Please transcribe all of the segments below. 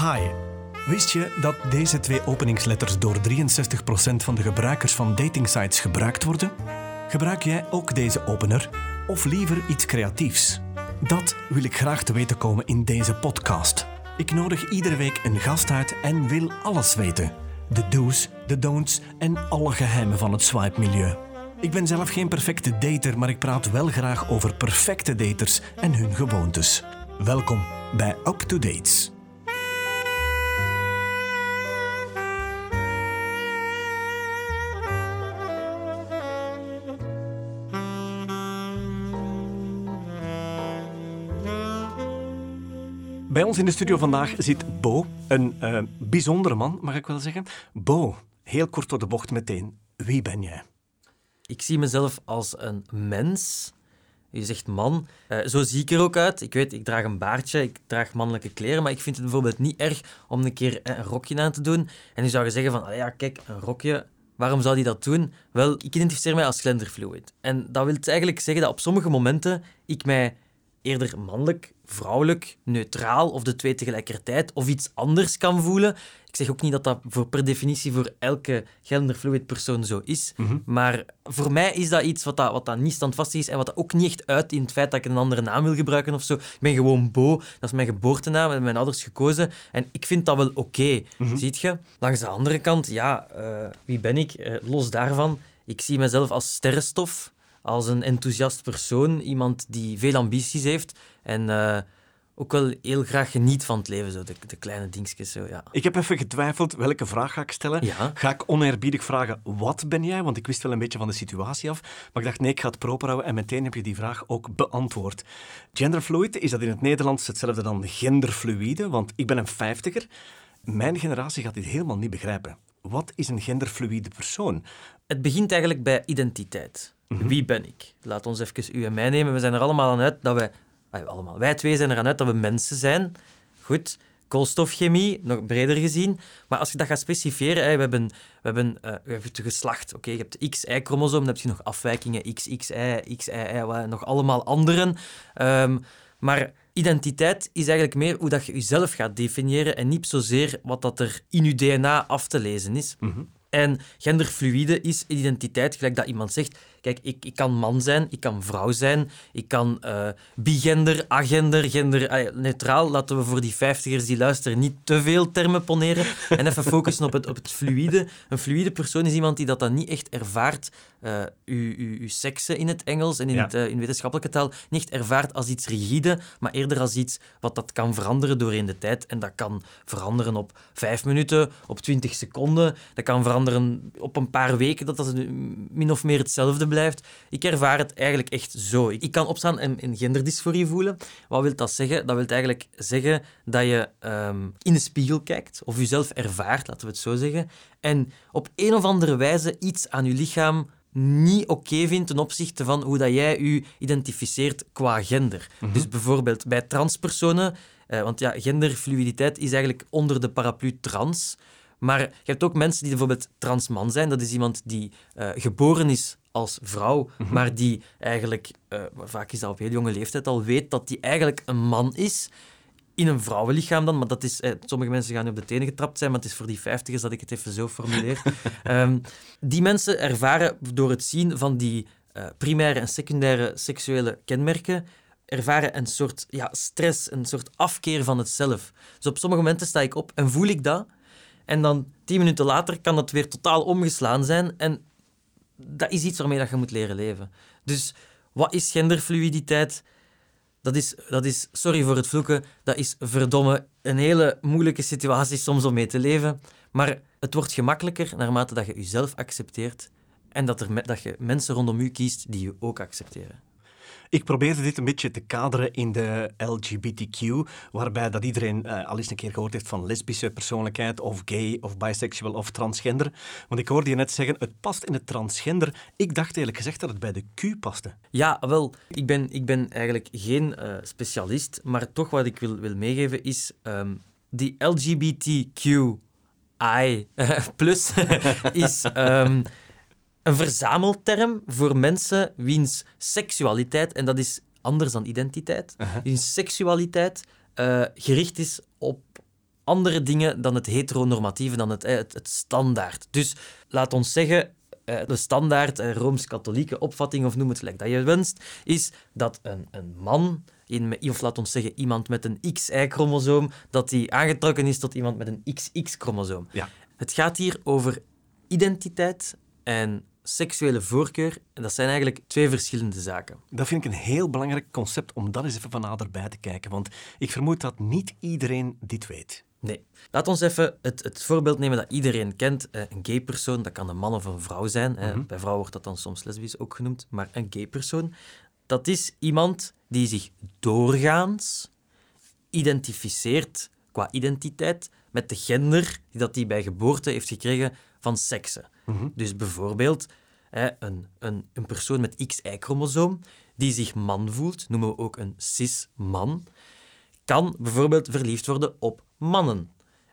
Hi. Wist je dat deze twee openingsletters door 63% van de gebruikers van datingsites gebruikt worden? Gebruik jij ook deze opener of liever iets creatiefs? Dat wil ik graag te weten komen in deze podcast. Ik nodig iedere week een gast uit en wil alles weten. De do's, de don'ts en alle geheimen van het swipe-milieu. Ik ben zelf geen perfecte dater, maar ik praat wel graag over perfecte daters en hun gewoontes. Welkom bij Up to Dates. Bij ons in de studio vandaag zit Bo, een eh, bijzondere man, mag ik wel zeggen. Bo, heel kort door de bocht meteen. Wie ben jij? Ik zie mezelf als een mens. Je zegt man. Eh, zo zie ik er ook uit. Ik weet, ik draag een baardje, ik draag mannelijke kleren, maar ik vind het bijvoorbeeld niet erg om een keer een rokje aan te doen. En nu zou je zeggen van, ah ja, kijk, een rokje, waarom zou die dat doen? Wel, ik identificeer mij als genderfluid. En dat wil eigenlijk zeggen dat op sommige momenten ik mij eerder mannelijk, vrouwelijk, neutraal of de twee tegelijkertijd of iets anders kan voelen. Ik zeg ook niet dat dat voor, per definitie voor elke genderfluid persoon zo is. Maar voor mij is dat iets wat, dat, wat dat niet standvastig is en wat dat ook niet echt uit in het feit dat ik een andere naam wil gebruiken of zo. Ik ben gewoon Bo, dat is mijn geboortenaam, hebben mijn ouders gekozen. En ik vind dat wel oké, ziet je? Langs de andere kant, ja, eh, wie ben ik? Eh, los daarvan, ik zie mezelf als sterrenstof als een enthousiast persoon, iemand die veel ambities heeft en eh, ook wel heel graag geniet van het leven, zo, de, de kleine dingetjes. Zo, ja. Ik heb even getwijfeld welke vraag ga ik stellen. Ja. Ga ik oneerbiedig vragen, wat ben jij? Want ik wist wel een beetje van de situatie af. Maar ik dacht, nee, ik ga het proper houden. En meteen heb je die vraag ook beantwoord. Genderfluid, is dat in het Nederlands hetzelfde dan genderfluïde? Want ik ben een vijftiger. Mijn generatie gaat dit helemaal niet begrijpen. Wat is een genderfluïde persoon? Het begint eigenlijk bij identiteit. Wie ben ik? Laat ons even u en mij nemen. We zijn er allemaal aan uit dat wij... ah, allemaal. Wij twee zijn er aan uit dat we mensen zijn. Goed. Koolstofchemie, nog breder gezien. Maar als je dat gaat specifieren, we hebben, we hebben, eh, we hebben het geslacht. Oké, je hebt de XY-chromosoom, dan heb je nog afwijkingen, XXY, XIY, wat- nog allemaal anderen. Ehm, maar identiteit is eigenlijk meer hoe dat je jezelf gaat definiëren en niet zozeer wat dat er in je DNA af te lezen is. En genderfluïde is identiteit, gelijk dat iemand zegt. Kijk, ik, ik kan man zijn, ik kan vrouw zijn, ik kan eh, bigender, agender, gender, ja, neutraal. Laten we voor die vijftigers die luisteren niet te veel termen poneren en even focussen op het, op het fluïde. Een fluïde persoon is iemand die dat dan niet echt ervaart, eh uw, uw, uw seksen in het Engels en in, Ja. het, eh, in wetenschappelijke taal, niet echt ervaart als iets rigide, maar eerder als iets wat dat kan veranderen doorheen de tijd. En dat kan veranderen op vijf minuten, op twintig seconden. Dat kan veranderen op een paar weken, dat dat min of meer hetzelfde blijft. Ik ervaar het eigenlijk echt zo. Ik kan opstaan en, en genderdysforie voelen. Wat wil dat zeggen? Dat wil eigenlijk zeggen dat je ehm, in de spiegel kijkt, of jezelf ervaart, laten we het zo zeggen, en op een of andere wijze iets aan je lichaam niet oké vindt ten opzichte van hoe dat jij je identificeert qua gender. Dus bijvoorbeeld bij transpersonen, eh, want ja, genderfluiditeit is eigenlijk onder de paraplu trans. Maar je hebt ook mensen die bijvoorbeeld transman zijn. Dat is iemand die eh, geboren is als vrouw, maar die eigenlijk, eh, vaak is dat op heel jonge leeftijd al, weet dat die eigenlijk een man is. In een vrouwenlichaam dan, maar dat is... Eh, sommige mensen gaan nu op de tenen getrapt zijn, maar het is voor die vijftigers dat ik het even zo formuleer. Ehm, die mensen ervaren door het zien van die eh, primaire en secundaire seksuele kenmerken, ervaren een soort ja, stress, een soort afkeer van het zelf. Dus op sommige momenten sta ik op en voel ik dat, en dan tien minuten later kan dat weer totaal omgeslaan zijn. En dat is iets waarmee dat je moet leren leven. Dus wat is genderfluiditeit? Dat is, dat is, sorry voor het vloeken, dat is verdomme een hele moeilijke situatie soms om mee te leven. Maar het wordt gemakkelijker naarmate dat je jezelf accepteert en dat, er, dat je mensen rondom je kiest die je ook accepteren. Ik probeerde dit een beetje te kaderen in de LGBTQ, waarbij dat iedereen eh, al eens een keer gehoord heeft van lesbische persoonlijkheid, of gay, of bisexual, of transgender. Want ik hoorde je net zeggen, het past in het transgender. Ik dacht eerlijk gezegd dat het bij de Q paste. Ja, wel, ik ben, ik ben eigenlijk geen eh, specialist, maar toch wat ik wil, wil meegeven is ehm, die LGBTQI plus is ehm, een verzamelterm voor mensen wiens seksualiteit, en dat is anders dan identiteit, wiens seksualiteit eh, gericht is op andere dingen dan het heteronormatieve, dan het, het, het standaard. Dus laat ons zeggen, de standaard rooms-katholieke opvatting, of noem het gelijk dat je wenst, is dat een, een man, in, of laat ons zeggen iemand met een XY-chromosoom, dat die aangetrokken is tot iemand met een XX-chromosoom. Ja. Het gaat hier over identiteit en seksuele voorkeur. En dat zijn eigenlijk twee verschillende zaken. Dat vind ik een heel belangrijk concept om dat eens even van naderbij te kijken. Want ik vermoed dat niet iedereen dit weet. Nee. Laat ons even het, het voorbeeld nemen dat iedereen kent. Eh, een gay persoon, dat kan een man of een vrouw zijn. Mhm. Bij vrouwen wordt dat dan soms lesbisch ook genoemd. Maar een gay persoon, dat is iemand die zich doorgaans identificeert qua identiteit met de gender die dat hij bij geboorte heeft gekregen van seksen. Mhm. Dus bijvoorbeeld hè, een, een, een persoon met XY-chromosoom die zich man voelt, noemen we ook een cis-man, kan bijvoorbeeld verliefd worden op mannen.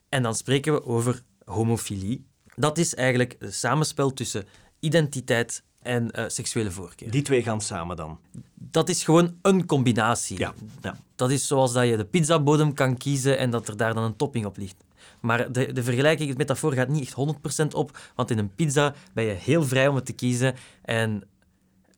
En dan spreken we over homofilie. Dat is eigenlijk het samenspel tussen identiteit en uh, seksuele voorkeur. Die twee gaan samen dan? Dat is gewoon een combinatie. Ja, ja. Dat is zoals dat je de pizzabodem kan kiezen en dat er daar dan een topping op ligt. Maar de, de vergelijking, het metafoor gaat niet echt 100% op, want in een pizza ben je heel vrij om het te kiezen. En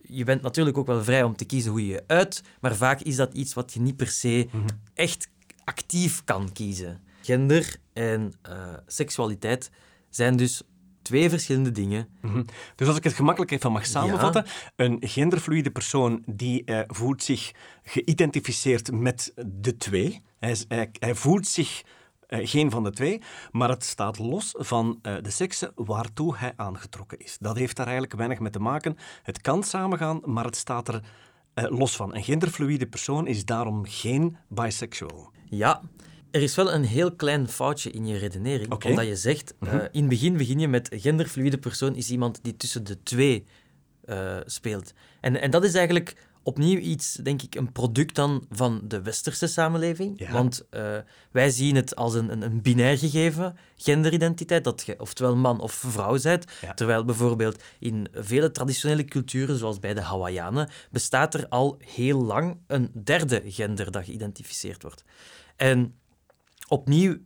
je bent natuurlijk ook wel vrij om te kiezen hoe je je uit, maar vaak is dat iets wat je niet per se mhm. echt actief kan kiezen. Gender en uh, seksualiteit zijn dus twee verschillende dingen. Mhm. Dus als ik het gemakkelijk even mag samenvatten, een genderfluide persoon die uh, voelt zich geïdentificeerd met de twee. Hij, hij, hij voelt zich uh, geen van de twee, maar het staat los van uh, de seksen waartoe hij aangetrokken is. Dat heeft daar eigenlijk weinig mee te maken. Het kan samengaan, maar het staat er uh, los van. Een genderfluide persoon is daarom geen bisexual. Ja, er is wel een heel klein foutje in je redenering. Okay. Omdat je zegt, -hmm. in het begin begin je met genderfluide persoon is iemand die tussen de twee speelt. En, en dat is eigenlijk opnieuw iets, denk ik, een product dan van de westerse samenleving. Want uh, wij zien het als een, een, een, binair gegeven, genderidentiteit, dat je oftewel man of vrouw bent. Terwijl bijvoorbeeld in vele traditionele culturen, zoals bij de Hawaiianen, bestaat er al heel lang een derde gender dat geïdentificeerd wordt. En opnieuw,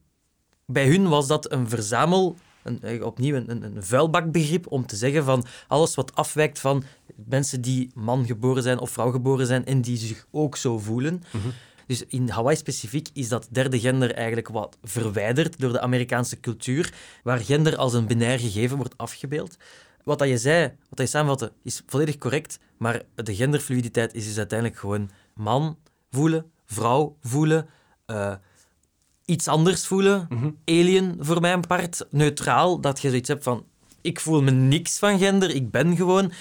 bij hun was dat een verzamel een, eh, opnieuw een, een, vuilbakbegrip om te zeggen van alles wat afwijkt van mensen die man geboren zijn of vrouw geboren zijn en die zich ook zo voelen. Mhm. Dus in Hawaii specifiek is dat derde gender eigenlijk wat verwijderd door de Amerikaanse cultuur, waar gender als een binair gegeven wordt afgebeeld. Wat dat je zei, wat dat je samenvatte, is volledig correct, maar de genderfluiditeit is dus uiteindelijk gewoon man voelen, vrouw voelen, uh, iets anders voelen. Mhm. Alien voor mijn part. Neutraal. Dat je zoiets hebt van: ik voel me niks van gender, ik ben gewoon.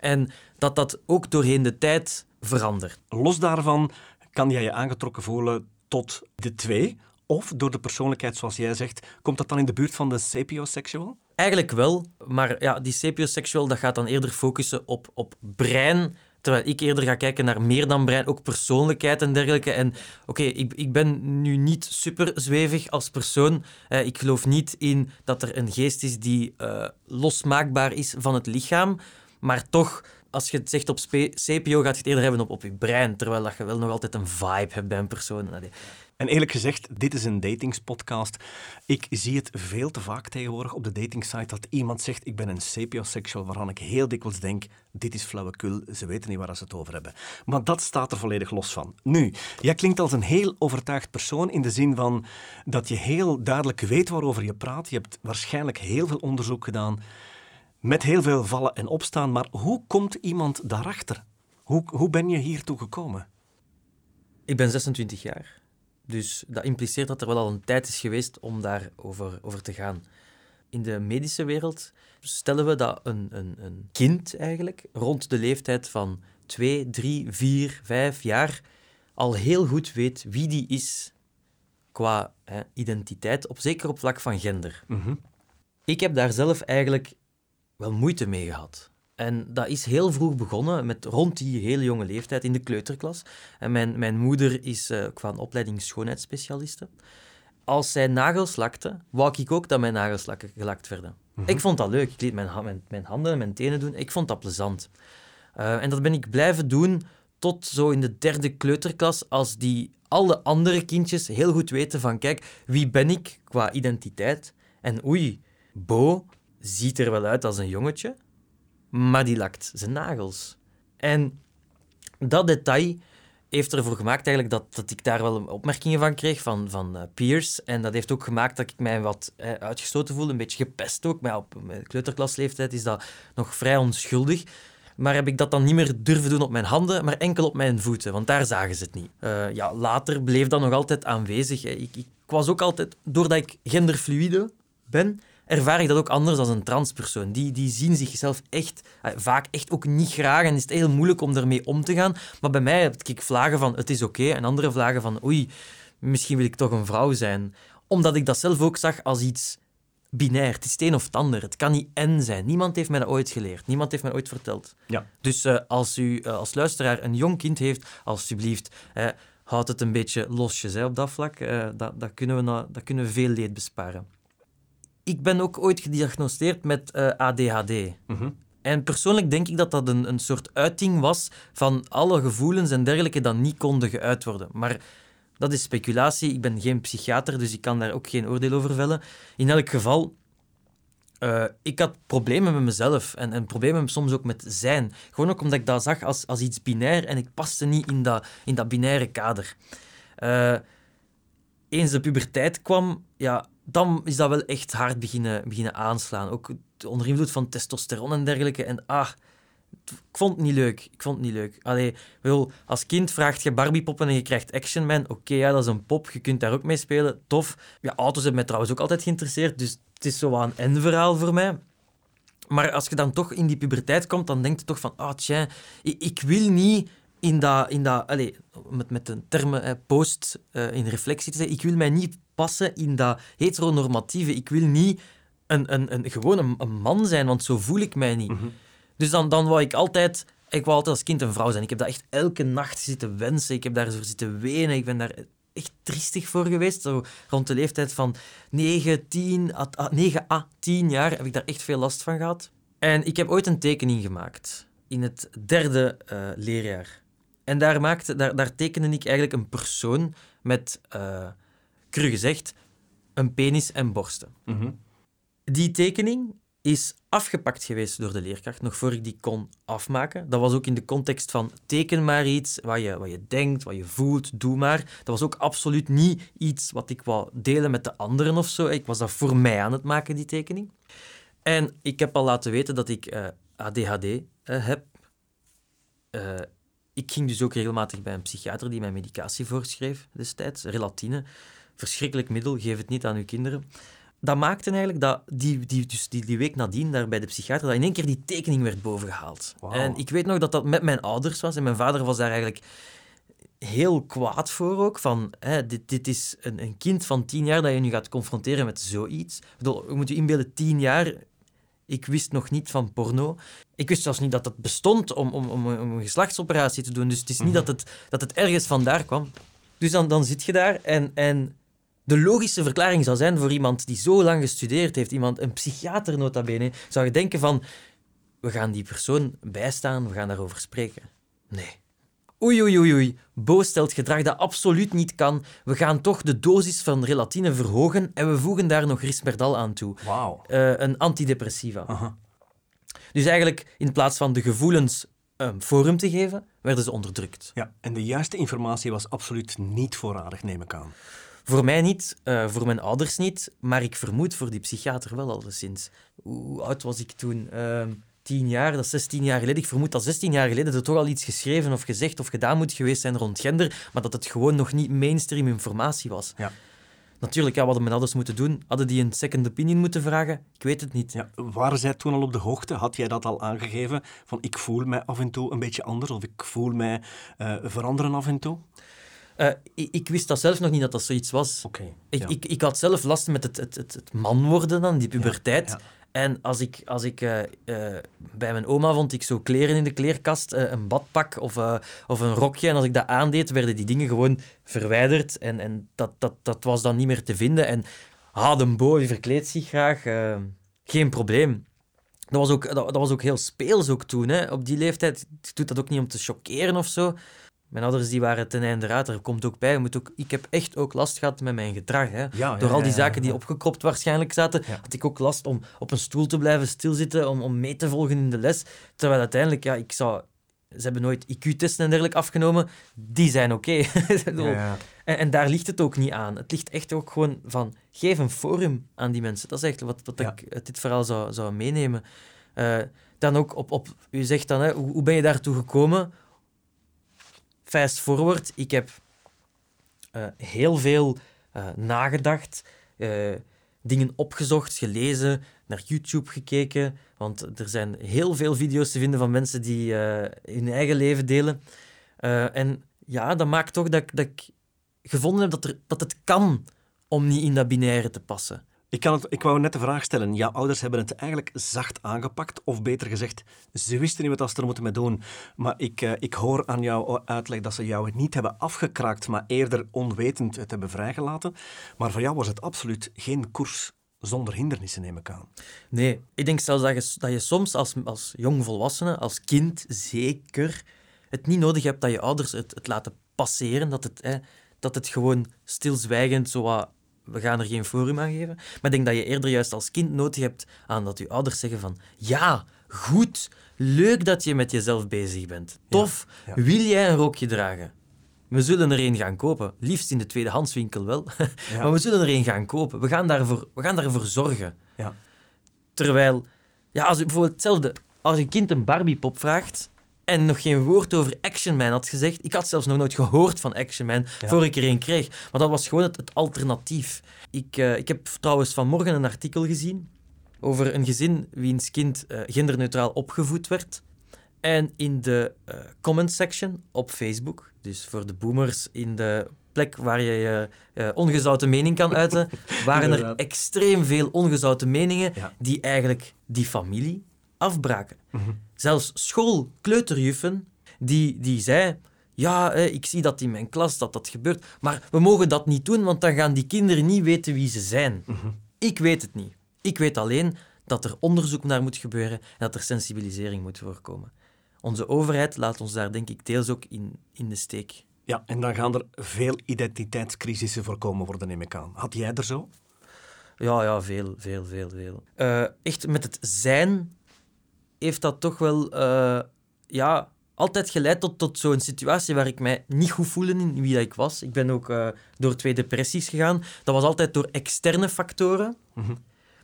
En dat dat ook doorheen de tijd verandert. Los daarvan kan jij je aangetrokken voelen tot de twee. Of door de persoonlijkheid, zoals jij zegt, komt dat dan in de buurt van de sapiosexual? Eigenlijk wel, maar ja, die sapiosexual dat gaat dan eerder focussen op, op brein Terwijl ik eerder ga kijken naar meer dan brein, ook persoonlijkheid en dergelijke. En oké, ik, ik ben nu niet super zwevig als persoon. Eh, ik geloof niet in dat er een geest is die uh, losmaakbaar is van het lichaam. Maar toch, als je het zegt op CPO, gaat je het eerder hebben op, op je brein. Terwijl dat je wel nog altijd een vibe hebt bij een persoon. En eerlijk gezegd, dit is een datingspodcast. Ik zie het veel te vaak tegenwoordig op de datingsite dat iemand zegt ik ben een sapiosexual, waarvan ik heel dikwijls denk, dit is flauwekul, ze weten niet waar ze het over hebben. Maar dat staat er volledig los van. Nu, jij klinkt als een heel overtuigd persoon in de zin van dat je heel duidelijk weet waarover je praat. Je hebt waarschijnlijk heel veel onderzoek gedaan, met heel veel vallen en opstaan. Maar hoe komt iemand daarachter? Hoe, hoe ben je hiertoe gekomen? Ik ben 26 jaar. Dus dat impliceert dat er wel al een tijd is geweest om daarover over te gaan. In de medische wereld stellen we dat een, een, een kind eigenlijk rond de leeftijd van 2, 3, 4, 5 jaar al heel goed weet wie die is qua hè, identiteit, op, zeker op vlak van gender. Mhm. Ik heb daar zelf eigenlijk wel moeite mee gehad. En dat is heel vroeg begonnen, met rond die hele jonge leeftijd in de kleuterklas. En mijn, mijn moeder is uh, qua opleiding schoonheidsspecialiste. Als zij nagels lakte, wou ik ook dat mijn nagels gelakt werden. Mhm. Ik vond dat leuk. Ik liet mijn, mijn, mijn handen en mijn tenen doen. Ik vond dat plezant. Uh, en dat ben ik blijven doen tot zo in de derde kleuterklas, als die alle andere kindjes heel goed weten van, kijk, wie ben ik qua identiteit? En oei, Bo ziet er wel uit als een jongetje, maar die lakt zijn nagels. En dat detail heeft ervoor gemaakt eigenlijk dat, dat ik daar wel opmerkingen van kreeg van, van uh, peers. En dat heeft ook gemaakt dat ik mij wat eh, uitgestoten voelde, een beetje gepest ook. Maar op mijn kleuterklasleeftijd is dat nog vrij onschuldig. Maar heb ik dat dan niet meer durven doen op mijn handen, maar enkel op mijn voeten, want daar zagen ze het niet. Uh, ja, later bleef dat nog altijd aanwezig. Ik, ik, was ook altijd, doordat ik genderfluide ben, ervaar ik dat ook anders dan een transpersoon. Die, die zien zichzelf echt, eh, vaak echt ook niet graag en is het heel moeilijk om ermee om te gaan. Maar bij mij heb ik vlagen van het is oké en andere vlagen van oei, misschien wil ik toch een vrouw zijn. Omdat ik dat zelf ook zag als iets binair. Het is het een of het ander. Het kan niet en zijn. Niemand heeft mij dat ooit geleerd. Niemand heeft mij ooit verteld. Ja. Dus uh, als u uh, als luisteraar een jong kind heeft, alsjeblieft, uh, houd het een beetje losjes hè, op dat vlak. dat, dat, kunnen we dat kunnen we veel leed besparen ik ben ook ooit gediagnosticeerd met uh, eh, ADHD. Mhm. En persoonlijk denk ik dat dat een, een soort uiting was van alle gevoelens en dergelijke dat niet konden geuit worden. Maar dat is speculatie. Ik ben geen psychiater, dus ik kan daar ook geen oordeel over vellen. In elk geval, uh, ik had problemen met mezelf en, en problemen soms ook met zijn. Gewoon ook omdat ik dat zag als, als iets binair en ik paste niet in dat, in dat binaire kader. Uh, eens de puberteit kwam, ja, dan is dat wel echt hard beginnen, beginnen aanslaan. Ook onder invloed van testosteron en dergelijke. En ah, ik vond het niet leuk. Ik vond het niet leuk. Allee, wel, als kind vraagt je Barbie-poppen en je krijgt Action Man. Oké, ja, dat is een pop. Je kunt daar ook mee spelen. Tof. Ja, auto's hebben mij trouwens ook altijd geïnteresseerd. Dus het is zo een en-verhaal voor mij. Maar als je dan toch in die puberteit komt, dan denk je toch van... Ah, tja, ik, ik wil niet in dat, in dat allez, met, met de termen post uh, in reflectie te zeggen, ik wil mij niet passen in dat heteronormatieve. Ik wil niet een, een, een, gewoon een, man zijn, want zo voel ik mij niet. Mhm. Dus dan, dan wou ik altijd... Ik wou altijd als kind een vrouw zijn. Ik heb dat echt elke nacht zitten wensen. Ik heb daar zo zitten wenen. Ik ben daar echt triestig voor geweest. Zo rond de leeftijd van 9, 10, 9 à 10 jaar heb ik daar echt veel last van gehad. En ik heb ooit een tekening gemaakt in het derde uh, leerjaar. En daar, maakte, daar, daar tekende ik eigenlijk een persoon met, uh, cru gezegd, een penis en borsten. Mhm. Die tekening is afgepakt geweest door de leerkracht, nog voor ik die kon afmaken. Dat was ook in de context van teken maar iets, wat je, wat je denkt, wat je voelt, doe maar. Dat was ook absoluut niet iets wat ik wou delen met de anderen of zo. Ik was dat voor mij aan het maken, die tekening. En ik heb al laten weten dat ik uh, ADHD uh, heb. Uh, ik ging dus ook regelmatig bij een psychiater die mij medicatie voorschreef destijds, relatine. Verschrikkelijk middel, geef het niet aan uw kinderen. Dat maakte eigenlijk dat die, die, dus die, die week nadien daar bij de psychiater, dat in één keer die tekening werd bovengehaald. Wow. En ik weet nog dat dat met mijn ouders was en mijn vader was daar eigenlijk heel kwaad voor ook. Van, hè, dit, dit is een, een kind van tien jaar dat je nu gaat confronteren met zoiets. Ik bedoel, je moet je inbeelden, tien jaar, ik wist nog niet van porno. Ik wist zelfs niet dat dat bestond om, om, om, om een geslachtsoperatie te doen. Dus het is niet Mhm. dat, het, dat het ergens vandaar kwam. Dus dan, dan zit je daar en, en de logische verklaring zou zijn voor iemand die zo lang gestudeerd heeft, iemand, een psychiater nota bene, zou je denken van, we gaan die persoon bijstaan, we gaan daarover spreken. Nee. Oei, oei, oei, oei. Bo stelt gedrag dat absoluut niet kan. We gaan toch de dosis van relatine verhogen en we voegen daar nog Risperdal aan toe. Wauw. Eh, een antidepressiva. Aha. Dus eigenlijk, in plaats van de gevoelens een forum te geven, werden ze onderdrukt. Ja, en de juiste informatie was absoluut niet voorradig, neem ik aan. Voor mij niet, eh, voor mijn ouders niet, maar ik vermoed voor die psychiater wel alleszins. Hoe oud was ik toen? Ehm, tien jaar, dat is 16 jaar geleden. Ik vermoed dat 16 jaar geleden er toch al iets geschreven of gezegd of gedaan moet geweest zijn rond gender, maar dat het gewoon nog niet mainstream informatie was. Ja. Natuurlijk, ja, wat hadden mijn ouders moeten doen? Hadden die een second opinion moeten vragen? Ik weet het niet. Ja, waren zij toen al op de hoogte? Had jij dat al aangegeven? Van ik voel mij af en toe een beetje anders of ik voel mij eh, veranderen af en toe? Eh, ik, ik wist dat zelf nog niet dat dat zoiets was. Ik, ja. ik, ik had zelf last met het, het, het, het man worden dan, die puberteit. ja. En als ik, als ik eh, eh, bij mijn oma vond ik zo kleren in de kleerkast, een badpak of, of een rokje. En als ik dat aandeed, werden die dingen gewoon verwijderd. En, en dat, dat, dat was dan niet meer te vinden. En ah, de Bo die verkleedt zich graag. geen probleem. Dat was ook, dat, dat was ook heel speels ook toen. Hè. Op die leeftijd doet dat ook niet om te choqueren of zo. Mijn ouders die waren ten einde raad. Er komt ook bij, moet ook, ik heb echt ook last gehad met mijn gedrag. Hè. Ja, Door ja, al die ja, zaken die opgekropt waarschijnlijk zaten, had ik ook last om op een stoel te blijven stilzitten, om, om mee te volgen in de les. Terwijl uiteindelijk, ja, ik zou... Ze hebben nooit IQ-testen en dergelijke afgenomen. Die zijn oké. En, en daar ligt het ook niet aan. Het ligt echt ook gewoon van, geef een forum aan die mensen. Dat is echt wat, wat ik uit dit verhaal zou, zou meenemen. Eh, dan ook op, op, u zegt dan, hè, hoe, hoe ben je daartoe gekomen? Fast forward, ik heb eh, heel veel eh, nagedacht, eh, dingen opgezocht, gelezen, naar YouTube gekeken, want er zijn heel veel video's te vinden van mensen die hun eigen leven delen. En ja, dat maakt toch dat, ik- dat ik gevonden heb dat, er, dat het kan om niet in dat binaire te passen. Ik, kan het, ik wou net de vraag stellen. Jouw ouders hebben het eigenlijk zacht aangepakt, of beter gezegd, ze wisten niet wat ze er moeten mee doen. Maar ik, eh, ik hoor aan jouw uitleg dat ze jou niet hebben afgekraakt, maar eerder onwetend het hebben vrijgelaten. Maar voor jou was het absoluut geen koers zonder hindernissen, neem ik aan. Nee, ik denk zelfs dat je, dat je soms als, als jongvolwassene, als kind zeker, het niet nodig hebt dat je ouders het, het laten passeren. Dat het, hè, dat het gewoon stilzwijgend zo we gaan er geen forum aan geven. Maar ik denk dat je eerder juist als kind nodig hebt aan dat je ouders zeggen van ja, goed, leuk dat je met jezelf bezig bent. Tof, ja. wil jij een rookje dragen? We zullen er een gaan kopen. Liefst in de tweedehandswinkel wel. Ja. maar we zullen er een gaan kopen. We gaan daarvoor, we gaan daarvoor zorgen. Ja. Terwijl, ja, als je bijvoorbeeld hetzelfde, als een kind een Barbiepop vraagt en nog geen woord over Action Man had gezegd, ik had zelfs nog nooit gehoord van Action Man Ja. voor ik er een kreeg, maar dat was gewoon het, het alternatief. Ik, eh, ik heb trouwens vanmorgen een artikel gezien over een gezin wiens kind eh, genderneutraal opgevoed werd. En in de eh, comment section op Facebook, dus voor de boomers in de plek waar je je ongezouten mening kan uiten, waren er extreem veel ongezouten meningen Ja. die eigenlijk die familie afbraken. Mhm. Zelfs schoolkleuterjuffen die, die zei... Ja, ik zie dat in mijn klas dat dat gebeurt, maar we mogen dat niet doen, want dan gaan die kinderen niet weten wie ze zijn. Mhm. Ik weet het niet. Ik weet alleen dat er onderzoek naar moet gebeuren en dat er sensibilisering moet voorkomen. Onze overheid laat ons daar denk ik deels ook in, in de steek. Ja, en dan gaan er veel identiteitscrisissen voorkomen worden, neem ik aan. Had jij er zo? Ja, ja, veel, veel, veel, veel. Eh, echt met het zijn heeft dat toch wel eh, ja, altijd geleid tot, tot zo'n situatie waar ik mij niet goed voelde in wie dat ik was. Ik ben ook eh, door twee depressies gegaan. Dat was altijd door externe factoren. Mhm.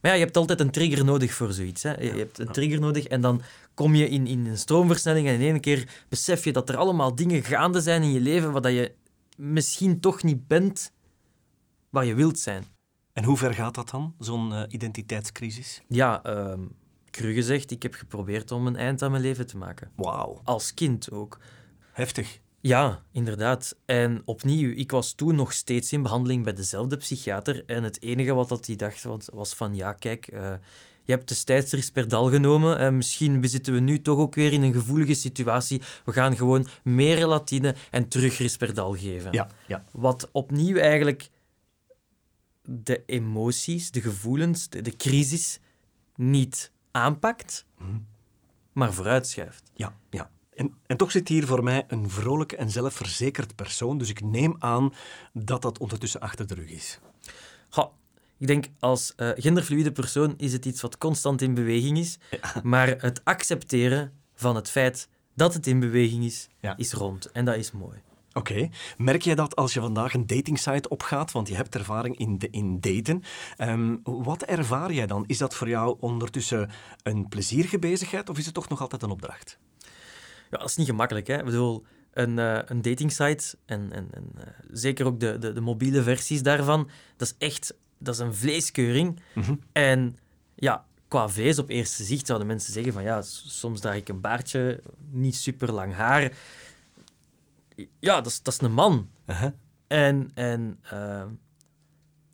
Maar ja, je hebt altijd een trigger nodig voor zoiets. Hè. Je hebt een trigger nodig en dan kom je in, in een stroomversnelling en in één keer besef je dat er allemaal dingen gaande zijn in je leven wat dat je misschien toch niet bent waar je wilt zijn. En hoe ver gaat dat dan, zo'n eh, identiteitscrisis? Ja, ehm cru gezegd, ik heb geprobeerd om een eind aan mijn leven te maken. Wauw, Als kind ook. heftig. Ja, inderdaad. En opnieuw, ik was toen nog steeds in behandeling bij dezelfde psychiater. En het enige wat dat die dacht was, was van, ja, kijk, eh, je hebt destijds Risperdal genomen. En misschien zitten we nu toch ook weer in een gevoelige situatie. We gaan gewoon meer relatine en terug Risperdal geven. Ja, ja. Wat opnieuw eigenlijk de emoties, de gevoelens, de, de crisis niet aanpakt, maar vooruitschuift. Ja, ja. En, en toch zit hier voor mij een vrolijke en zelfverzekerd persoon, dus ik neem aan dat dat ondertussen achter de rug is. Ik denk als eh, genderfluïde persoon is het iets wat constant in beweging is, maar het accepteren van het feit dat het in beweging is, Ja. is rond. En dat is mooi. Oké. Merk jij dat als je vandaag een datingsite opgaat, want je hebt ervaring in, de, in daten, ehm, wat ervaar jij dan? Is dat voor jou ondertussen een plezierige bezigheid of is het toch nog altijd een opdracht? Ja, dat is niet gemakkelijk. Hè? Ik bedoel, een, eh een datingsite en, en, en eh, zeker ook de, de, de mobiele versies daarvan, dat is echt dat is een vleeskeuring. Mhm. En ja, qua vlees op eerste zicht zouden mensen zeggen van ja, soms draag ik een baardje, niet super lang haar. Ja, dat is, dat is een man. En, en eh,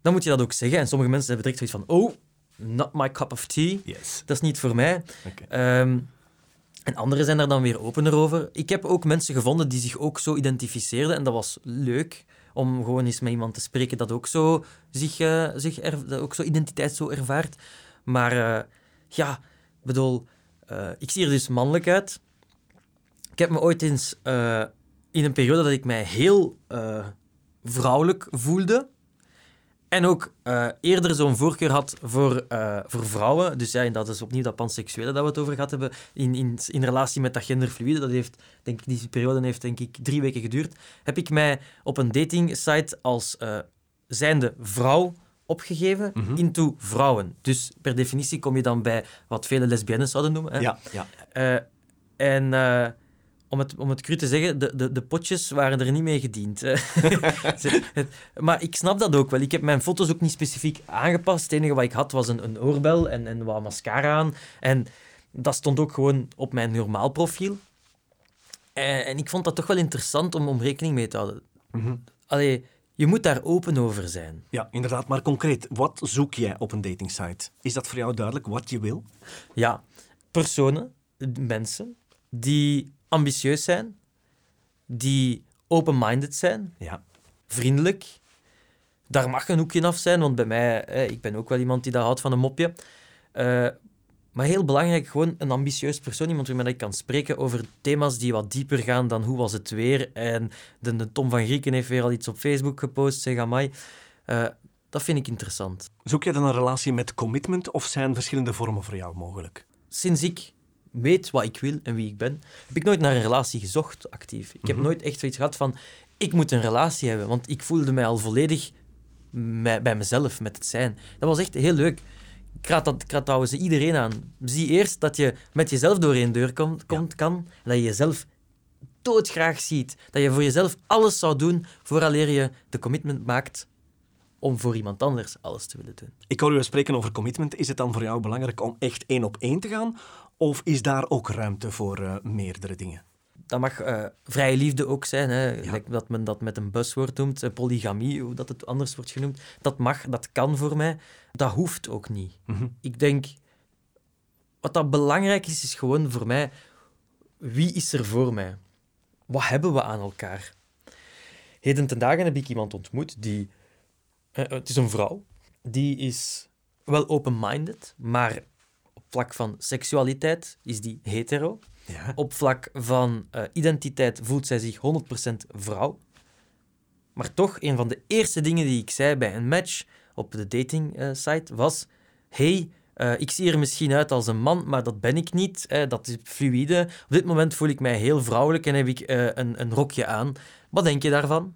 dan moet je dat ook zeggen. En sommige mensen hebben direct zoiets van oh, not my cup of tea. Yes. Dat is niet voor mij. Ehm, en anderen zijn daar dan weer opener over. Ik heb ook mensen gevonden die zich ook zo identificeerden. En dat was leuk om gewoon eens met iemand te spreken dat ook zo, zich, eh, zich er, dat ook zo identiteit zo ervaart. Maar eh, ja, bedoel, eh, ik zie er dus mannelijk uit. Ik heb me ooit eens in een periode dat ik mij heel eh, vrouwelijk voelde. En ook eh, eerder zo'n voorkeur had voor, eh, voor vrouwen. Dus ja, en dat is opnieuw dat panseksuele dat we het over gehad hebben. In, in, in relatie met dat genderfluide. Dat heeft, denk ik, die periode heeft denk ik drie weken geduurd. Heb ik mij op een datingsite als eh, zijnde vrouw opgegeven Mhm. into vrouwen. Dus per definitie kom je dan bij wat vele lesbiennes zouden noemen. Hè? Ja, ja. En om, het, om het cru te zeggen, de, de, de potjes waren er niet mee gediend. maar ik snap dat ook wel. Ik heb mijn foto's ook niet specifiek aangepast. Het enige wat ik had was een, een oorbel en, en wat mascara aan. En dat stond ook gewoon op mijn normaal profiel. En, en ik vond dat toch wel interessant om, om rekening mee te houden. Mhm. Allee, je moet daar open over zijn. Ja, inderdaad. Maar concreet, wat zoek jij op een datingsite? Is dat voor jou duidelijk wat je wil? Ja, personen, mensen, die ambitieus zijn, die open-minded zijn, Ja. vriendelijk. Daar mag een hoekje af zijn, want bij mij, eh, ik ben ook wel iemand die dat houdt van een mopje. Eh, maar heel belangrijk, gewoon een ambitieus persoon, iemand waarmee ik kan spreken over thema's die wat dieper gaan dan hoe was het weer. En de, de Tom van Grieken heeft weer al iets op Facebook gepost, zeg amai. Eh, dat vind ik interessant. Zoek jij dan een relatie met commitment of zijn verschillende vormen voor jou mogelijk? sinds ik weet wat ik wil en wie ik ben, heb ik nooit naar een relatie gezocht, actief. Ik heb Mhm. nooit echt zoiets gehad van, ik moet een relatie hebben, want ik voelde mij al volledig mij- bij mezelf, met het zijn. Dat was echt heel leuk. Ik raad, dat, ik raad trouwens iedereen aan. Zie eerst dat je met jezelf door één deur komt, komt kan, en dat je jezelf doodgraag ziet. Dat je voor jezelf alles zou doen vooraleer je de commitment maakt om voor iemand anders alles te willen doen. Ik hoor u spreken over commitment. Is het dan voor jou belangrijk om echt één op één te gaan? Of is daar ook ruimte voor eh, meerdere dingen? Dat mag eh, vrije liefde ook zijn, hè. Dat men dat met een buzzwoord noemt, eh, polygamie, hoe dat het anders wordt genoemd. Dat mag, dat kan voor mij. Dat hoeft ook niet. Mhm. Ik denk, wat dat belangrijk is, is gewoon voor mij, wie is er voor mij? Wat hebben we aan elkaar? Heden ten dagen heb ik iemand ontmoet die, eh, het is een vrouw, die is wel open-minded, maar op vlak van seksualiteit is die hetero. Ja. Op vlak van eh, identiteit voelt zij zich 100% vrouw. Maar toch, een van de eerste dingen die ik zei bij een match op de dating eh, site was: Hey, ik zie er misschien uit als een man, maar dat ben ik niet. eh, dat is fluïde. Op dit moment voel ik mij heel vrouwelijk en heb ik een, een rokje aan. Wat denk je daarvan?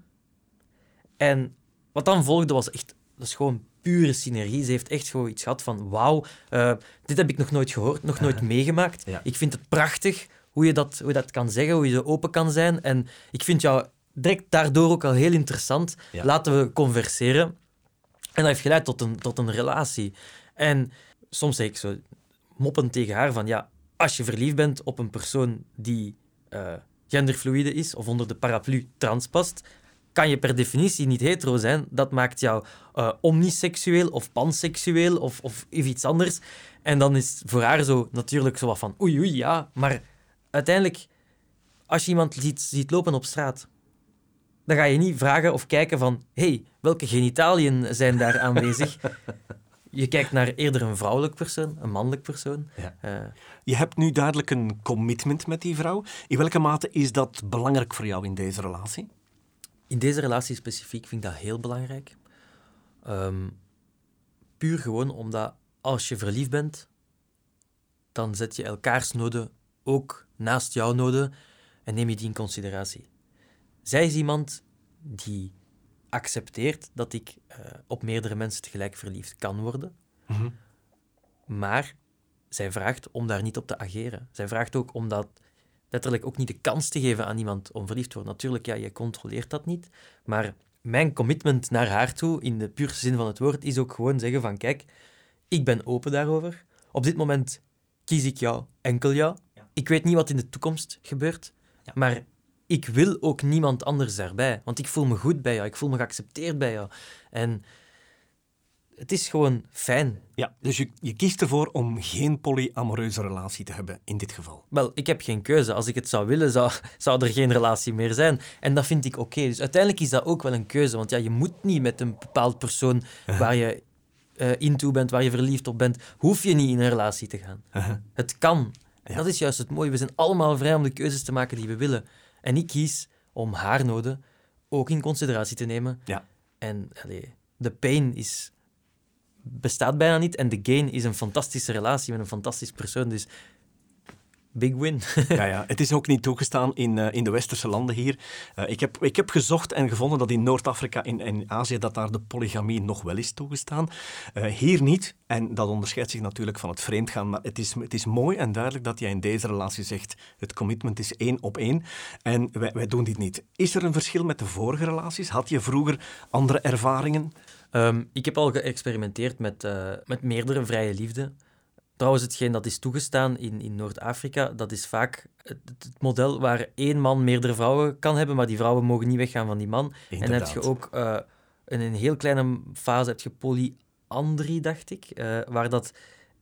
En wat dan volgde was echt, dat is gewoon pure synergie. Ze heeft echt gewoon iets gehad van, wauw, eh, dit heb ik nog nooit gehoord, nog nooit meegemaakt. Ja. Ik vind het prachtig hoe je, dat, hoe je dat kan zeggen, hoe je zo open kan zijn. En ik vind jou direct daardoor ook al heel interessant. Ja. Laten we converseren. En dat heeft geleid tot een, tot een relatie. En soms zeg ik zo moppend tegen haar van, ja, als je verliefd bent op een persoon die eh, genderfluide is of onder de paraplu trans past, kan je per definitie niet hetero zijn. Dat maakt jou eh, omniseksueel of panseksueel of, of iets anders. En dan is voor haar zo natuurlijk zo wat van oei oei ja, maar uiteindelijk als je iemand ziet, ziet lopen op straat, dan ga je niet vragen of kijken van hey, welke genitaliën zijn daar aanwezig. Je kijkt naar eerder een vrouwelijk persoon, een mannelijk persoon. Ja. Eh, Je hebt nu duidelijk een commitment met die vrouw. In welke mate is dat belangrijk voor jou in deze relatie? In deze relatie specifiek vind ik dat heel belangrijk. Ehm, puur gewoon omdat als je verliefd bent, dan zet je elkaars noden ook naast jouw noden en neem je die in consideratie. Zij is iemand die accepteert dat ik eh, op meerdere mensen tegelijk verliefd kan worden, Mhm. maar zij vraagt om daar niet op te ageren. Zij vraagt ook om dat letterlijk ook niet de kans te geven aan iemand om verliefd te worden. Natuurlijk, ja, je controleert dat niet. Maar mijn commitment naar haar toe, in de puurste zin van het woord, is ook gewoon zeggen van kijk, ik ben open daarover. Op dit moment kies ik jou, enkel jou. Ja. Ik weet niet wat in de toekomst gebeurt, Ja. maar ik wil ook niemand anders daarbij. Want ik voel me goed bij jou, ik voel me geaccepteerd bij jou. En het is gewoon fijn. Ja, dus je, je kiest ervoor om geen polyamoreuze relatie te hebben in dit geval. Wel, ik heb geen keuze. Als ik het zou willen, zou, zou er geen relatie meer zijn. En dat vind ik oké. Dus uiteindelijk is dat ook wel een keuze. Want ja, je moet niet met een bepaald persoon waar je uh, into bent, waar je verliefd op bent, hoef je niet in een relatie te gaan. Uh-huh. Het kan. Dat is juist het mooie. We zijn allemaal vrij om de keuzes te maken die we willen. En ik kies om haar noden ook in consideratie te nemen. Ja. En allee, de pain is, bestaat bijna niet. En de gain is een fantastische relatie met een fantastisch persoon. Dus big win. ja, ja, het is ook niet toegestaan in, uh, in de westerse landen hier. Uh, ik, heb, ik heb gezocht en gevonden dat in Noord-Afrika en in, in Azië dat daar de polygamie nog wel is toegestaan. Uh, hier niet. En dat onderscheidt zich natuurlijk van het vreemdgaan. Maar het is, het is mooi en duidelijk dat jij in deze relatie zegt het commitment is één op één. En wij, wij doen dit niet. Is er een verschil met de vorige relaties? Had je vroeger andere ervaringen? Um, ik heb al geëxperimenteerd met, met meerdere vrije liefde. Trouwens, hetgeen dat is toegestaan in, in Noord-Afrika, dat is vaak het, het, model waar één man meerdere vrouwen kan hebben, maar die vrouwen mogen niet weggaan van die man. Inderdaad. En dan heb je ook uh, in een heel kleine fase heb je polyandrie, dacht ik, uh, waar dat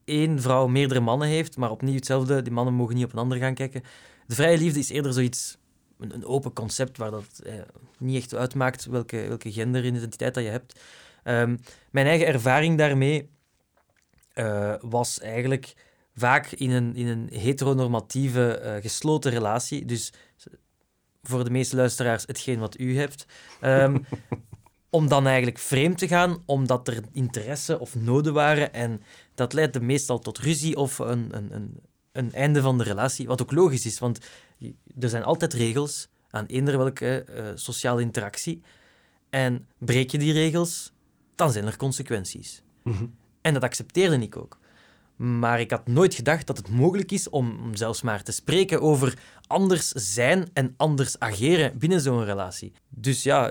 één vrouw meerdere mannen heeft, maar opnieuw hetzelfde, die mannen mogen niet op een ander gaan kijken. De vrije liefde is eerder zoiets, een, een open concept waar dat eh, niet echt uitmaakt welke, welke genderidentiteit dat je hebt. Um, mijn eigen ervaring daarmee uh, was eigenlijk vaak in een, in een heteronormatieve uh, gesloten relatie. Dus voor de meeste luisteraars hetgeen wat u hebt. Um, om dan eigenlijk vreemd te gaan, omdat er interesse of noden waren. En dat leidde meestal tot ruzie of een, een, een, een einde van de relatie. Wat ook logisch is, want er zijn altijd regels aan eender welke uh, sociale interactie. En breek je die regels, dan zijn er consequenties. Mm -hmm. En dat accepteerde ik ook. Maar ik had nooit gedacht dat het mogelijk is om zelfs maar te spreken over anders zijn en anders ageren binnen zo'n relatie. Dus ja,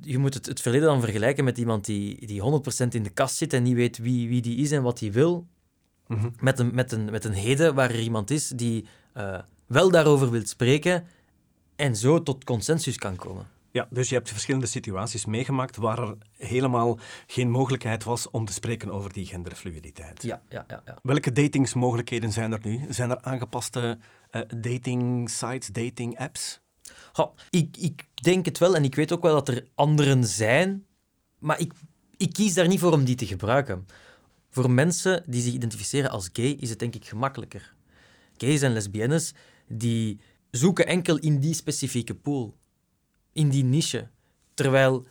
je moet het, het verleden dan vergelijken met iemand die, die 100% in de kast zit en niet weet wie, wie die is en wat hij wil. Mm -hmm. met, een, met, een, met een heden waar er iemand is die uh, wel daarover wil spreken en zo tot consensus kan komen. Ja, dus je hebt verschillende situaties meegemaakt waar er helemaal geen mogelijkheid was om te spreken over die genderfluiditeit. Ja, ja, ja. ja. Welke datingsmogelijkheden zijn er nu? Zijn er aangepaste uh, dating sites, dating apps? Goh, ik, ik denk het wel en ik weet ook wel dat er anderen zijn, maar ik, ik kies daar niet voor om die te gebruiken. Voor mensen die zich identificeren als gay is het denk ik gemakkelijker. Gays en lesbiennes die zoeken enkel in die specifieke pool in die niche. Terwijl,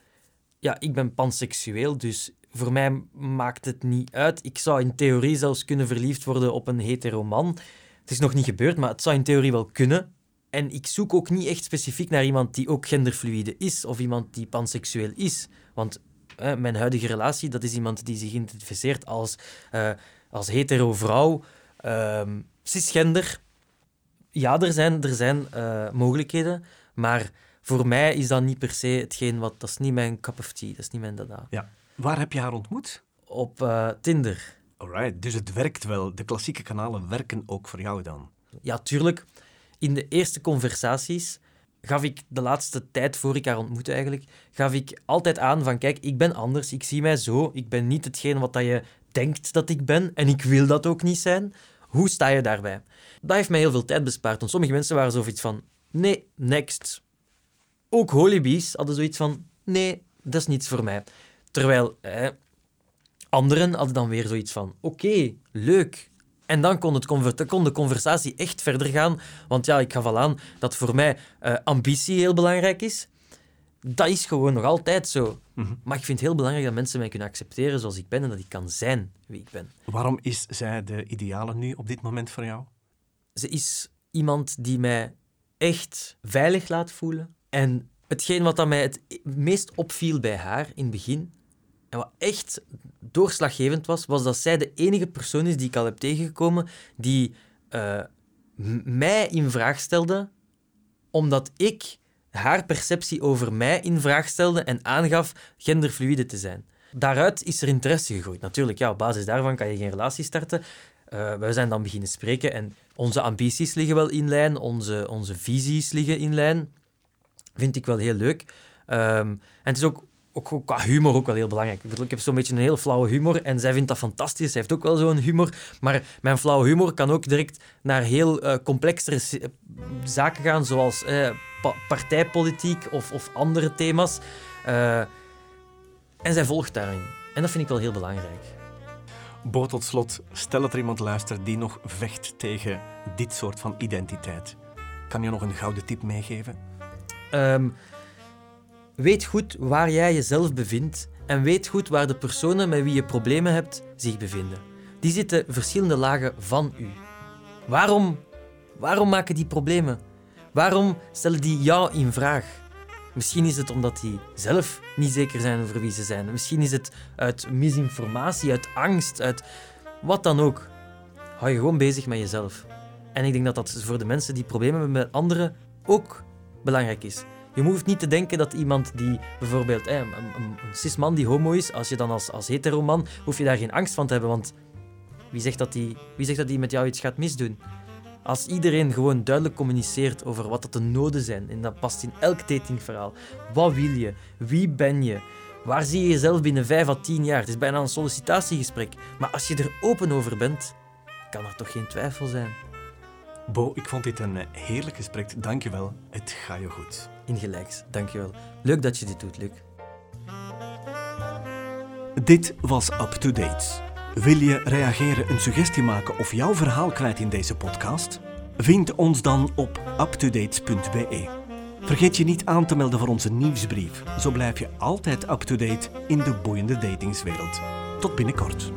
ja, ik ben panseksueel, dus voor mij maakt het niet uit. Ik zou in theorie zelfs kunnen verliefd worden op een hetero man. Het is nog niet gebeurd, maar het zou in theorie wel kunnen. En ik zoek ook niet echt specifiek naar iemand die ook genderfluide is of iemand die panseksueel is. Want eh, mijn huidige relatie, dat is iemand die zich identificeert als, uh, als hetero vrouw, uh, cisgender. Ja, er zijn, er zijn uh, mogelijkheden, maar voor mij is dat niet per se hetgeen wat... Dat is niet mijn cup of tea, dat is niet mijn dada. Ja. Waar heb je haar ontmoet? Op uh, Tinder. Alright, dus het werkt wel. De klassieke kanalen werken ook voor jou dan? Ja, tuurlijk. In de eerste conversaties gaf ik de laatste tijd, voor ik haar ontmoette eigenlijk, gaf ik altijd aan van kijk, ik ben anders, ik zie mij zo, ik ben niet hetgeen wat dat je denkt dat ik ben en ik wil dat ook niet zijn. Hoe sta je daarbij? Dat heeft mij heel veel tijd bespaard, want sommige mensen waren zoiets van nee, next, ook holibies hadden zoiets van: nee, dat is niets voor mij. Terwijl eh, anderen hadden dan weer zoiets van: oké, okay, leuk. En dan kon, het kon de conversatie echt verder gaan. Want ja, ik gaf al aan dat voor mij uh, ambitie heel belangrijk is. Dat is gewoon nog altijd zo. Mm -hmm. Maar ik vind het heel belangrijk dat mensen mij kunnen accepteren zoals ik ben en dat ik kan zijn wie ik ben. Waarom is zij de ideale nu op dit moment voor jou? Ze is iemand die mij echt veilig laat voelen. En hetgeen wat dat mij het meest opviel bij haar in het begin, en wat echt doorslaggevend was, was dat zij de enige persoon is die ik al heb tegengekomen die uh, mij in vraag stelde, omdat ik haar perceptie over mij in vraag stelde en aangaf genderfluide te zijn. Daaruit is er interesse gegroeid. Natuurlijk, ja, op basis daarvan kan je geen relatie starten. Uh, we zijn dan beginnen spreken en onze ambities liggen wel in lijn, onze, onze visies liggen in lijn. Vind ik wel heel leuk. Um, en het is ook, ook, ook, qua humor ook wel heel belangrijk. Ik, bedoel, ik heb zo'n beetje een heel flauwe humor en zij vindt dat fantastisch. Zij heeft ook wel zo'n humor. Maar mijn flauwe humor kan ook direct naar heel uh, complexere zaken gaan, zoals pa partijpolitiek of, of andere thema's. Uh, en zij volgt daarin. En dat vind ik wel heel belangrijk. Bo, tot slot, stel dat er iemand luistert die nog vecht tegen dit soort van identiteit. Kan je nog een gouden tip meegeven? Ehm, weet goed waar jij jezelf bevindt en weet goed waar de personen met wie je problemen hebt zich bevinden. Die zitten verschillende lagen van u. Waarom, waarom maken die problemen? Waarom stellen die jou in vraag? Misschien is het omdat die zelf niet zeker zijn over wie ze zijn. Misschien is het uit misinformatie, uit angst, uit wat dan ook. Hou je gewoon bezig met jezelf. En ik denk dat dat voor de mensen die problemen hebben met anderen ook belangrijk is. Je hoeft niet te denken dat iemand die bijvoorbeeld een, cis-man die homo is, als je dan als, als hetero-man, hoef je daar geen angst van te hebben, want wie zegt dat die, wie zegt dat die met jou iets gaat misdoen? Als iedereen gewoon duidelijk communiceert over wat dat de noden zijn, en dat past in elk datingverhaal. Wat wil je? Wie ben je? Waar zie je jezelf binnen 5 à 10 jaar? Het is bijna een sollicitatiegesprek. Maar als je er open over bent, kan er toch geen twijfel zijn. Bo, ik vond dit een heerlijk gesprek. Dankjewel. Het gaat je goed. Ingelijks, dankjewel. Leuk dat je dit doet, Luc. Dit was Up to Date. Wil je reageren, een suggestie maken of jouw verhaal kwijt in deze podcast? Vind ons dan op uptodates.be. Vergeet je niet aan te melden voor onze nieuwsbrief. Zo blijf je altijd up-to-date in de boeiende datingswereld. Tot binnenkort.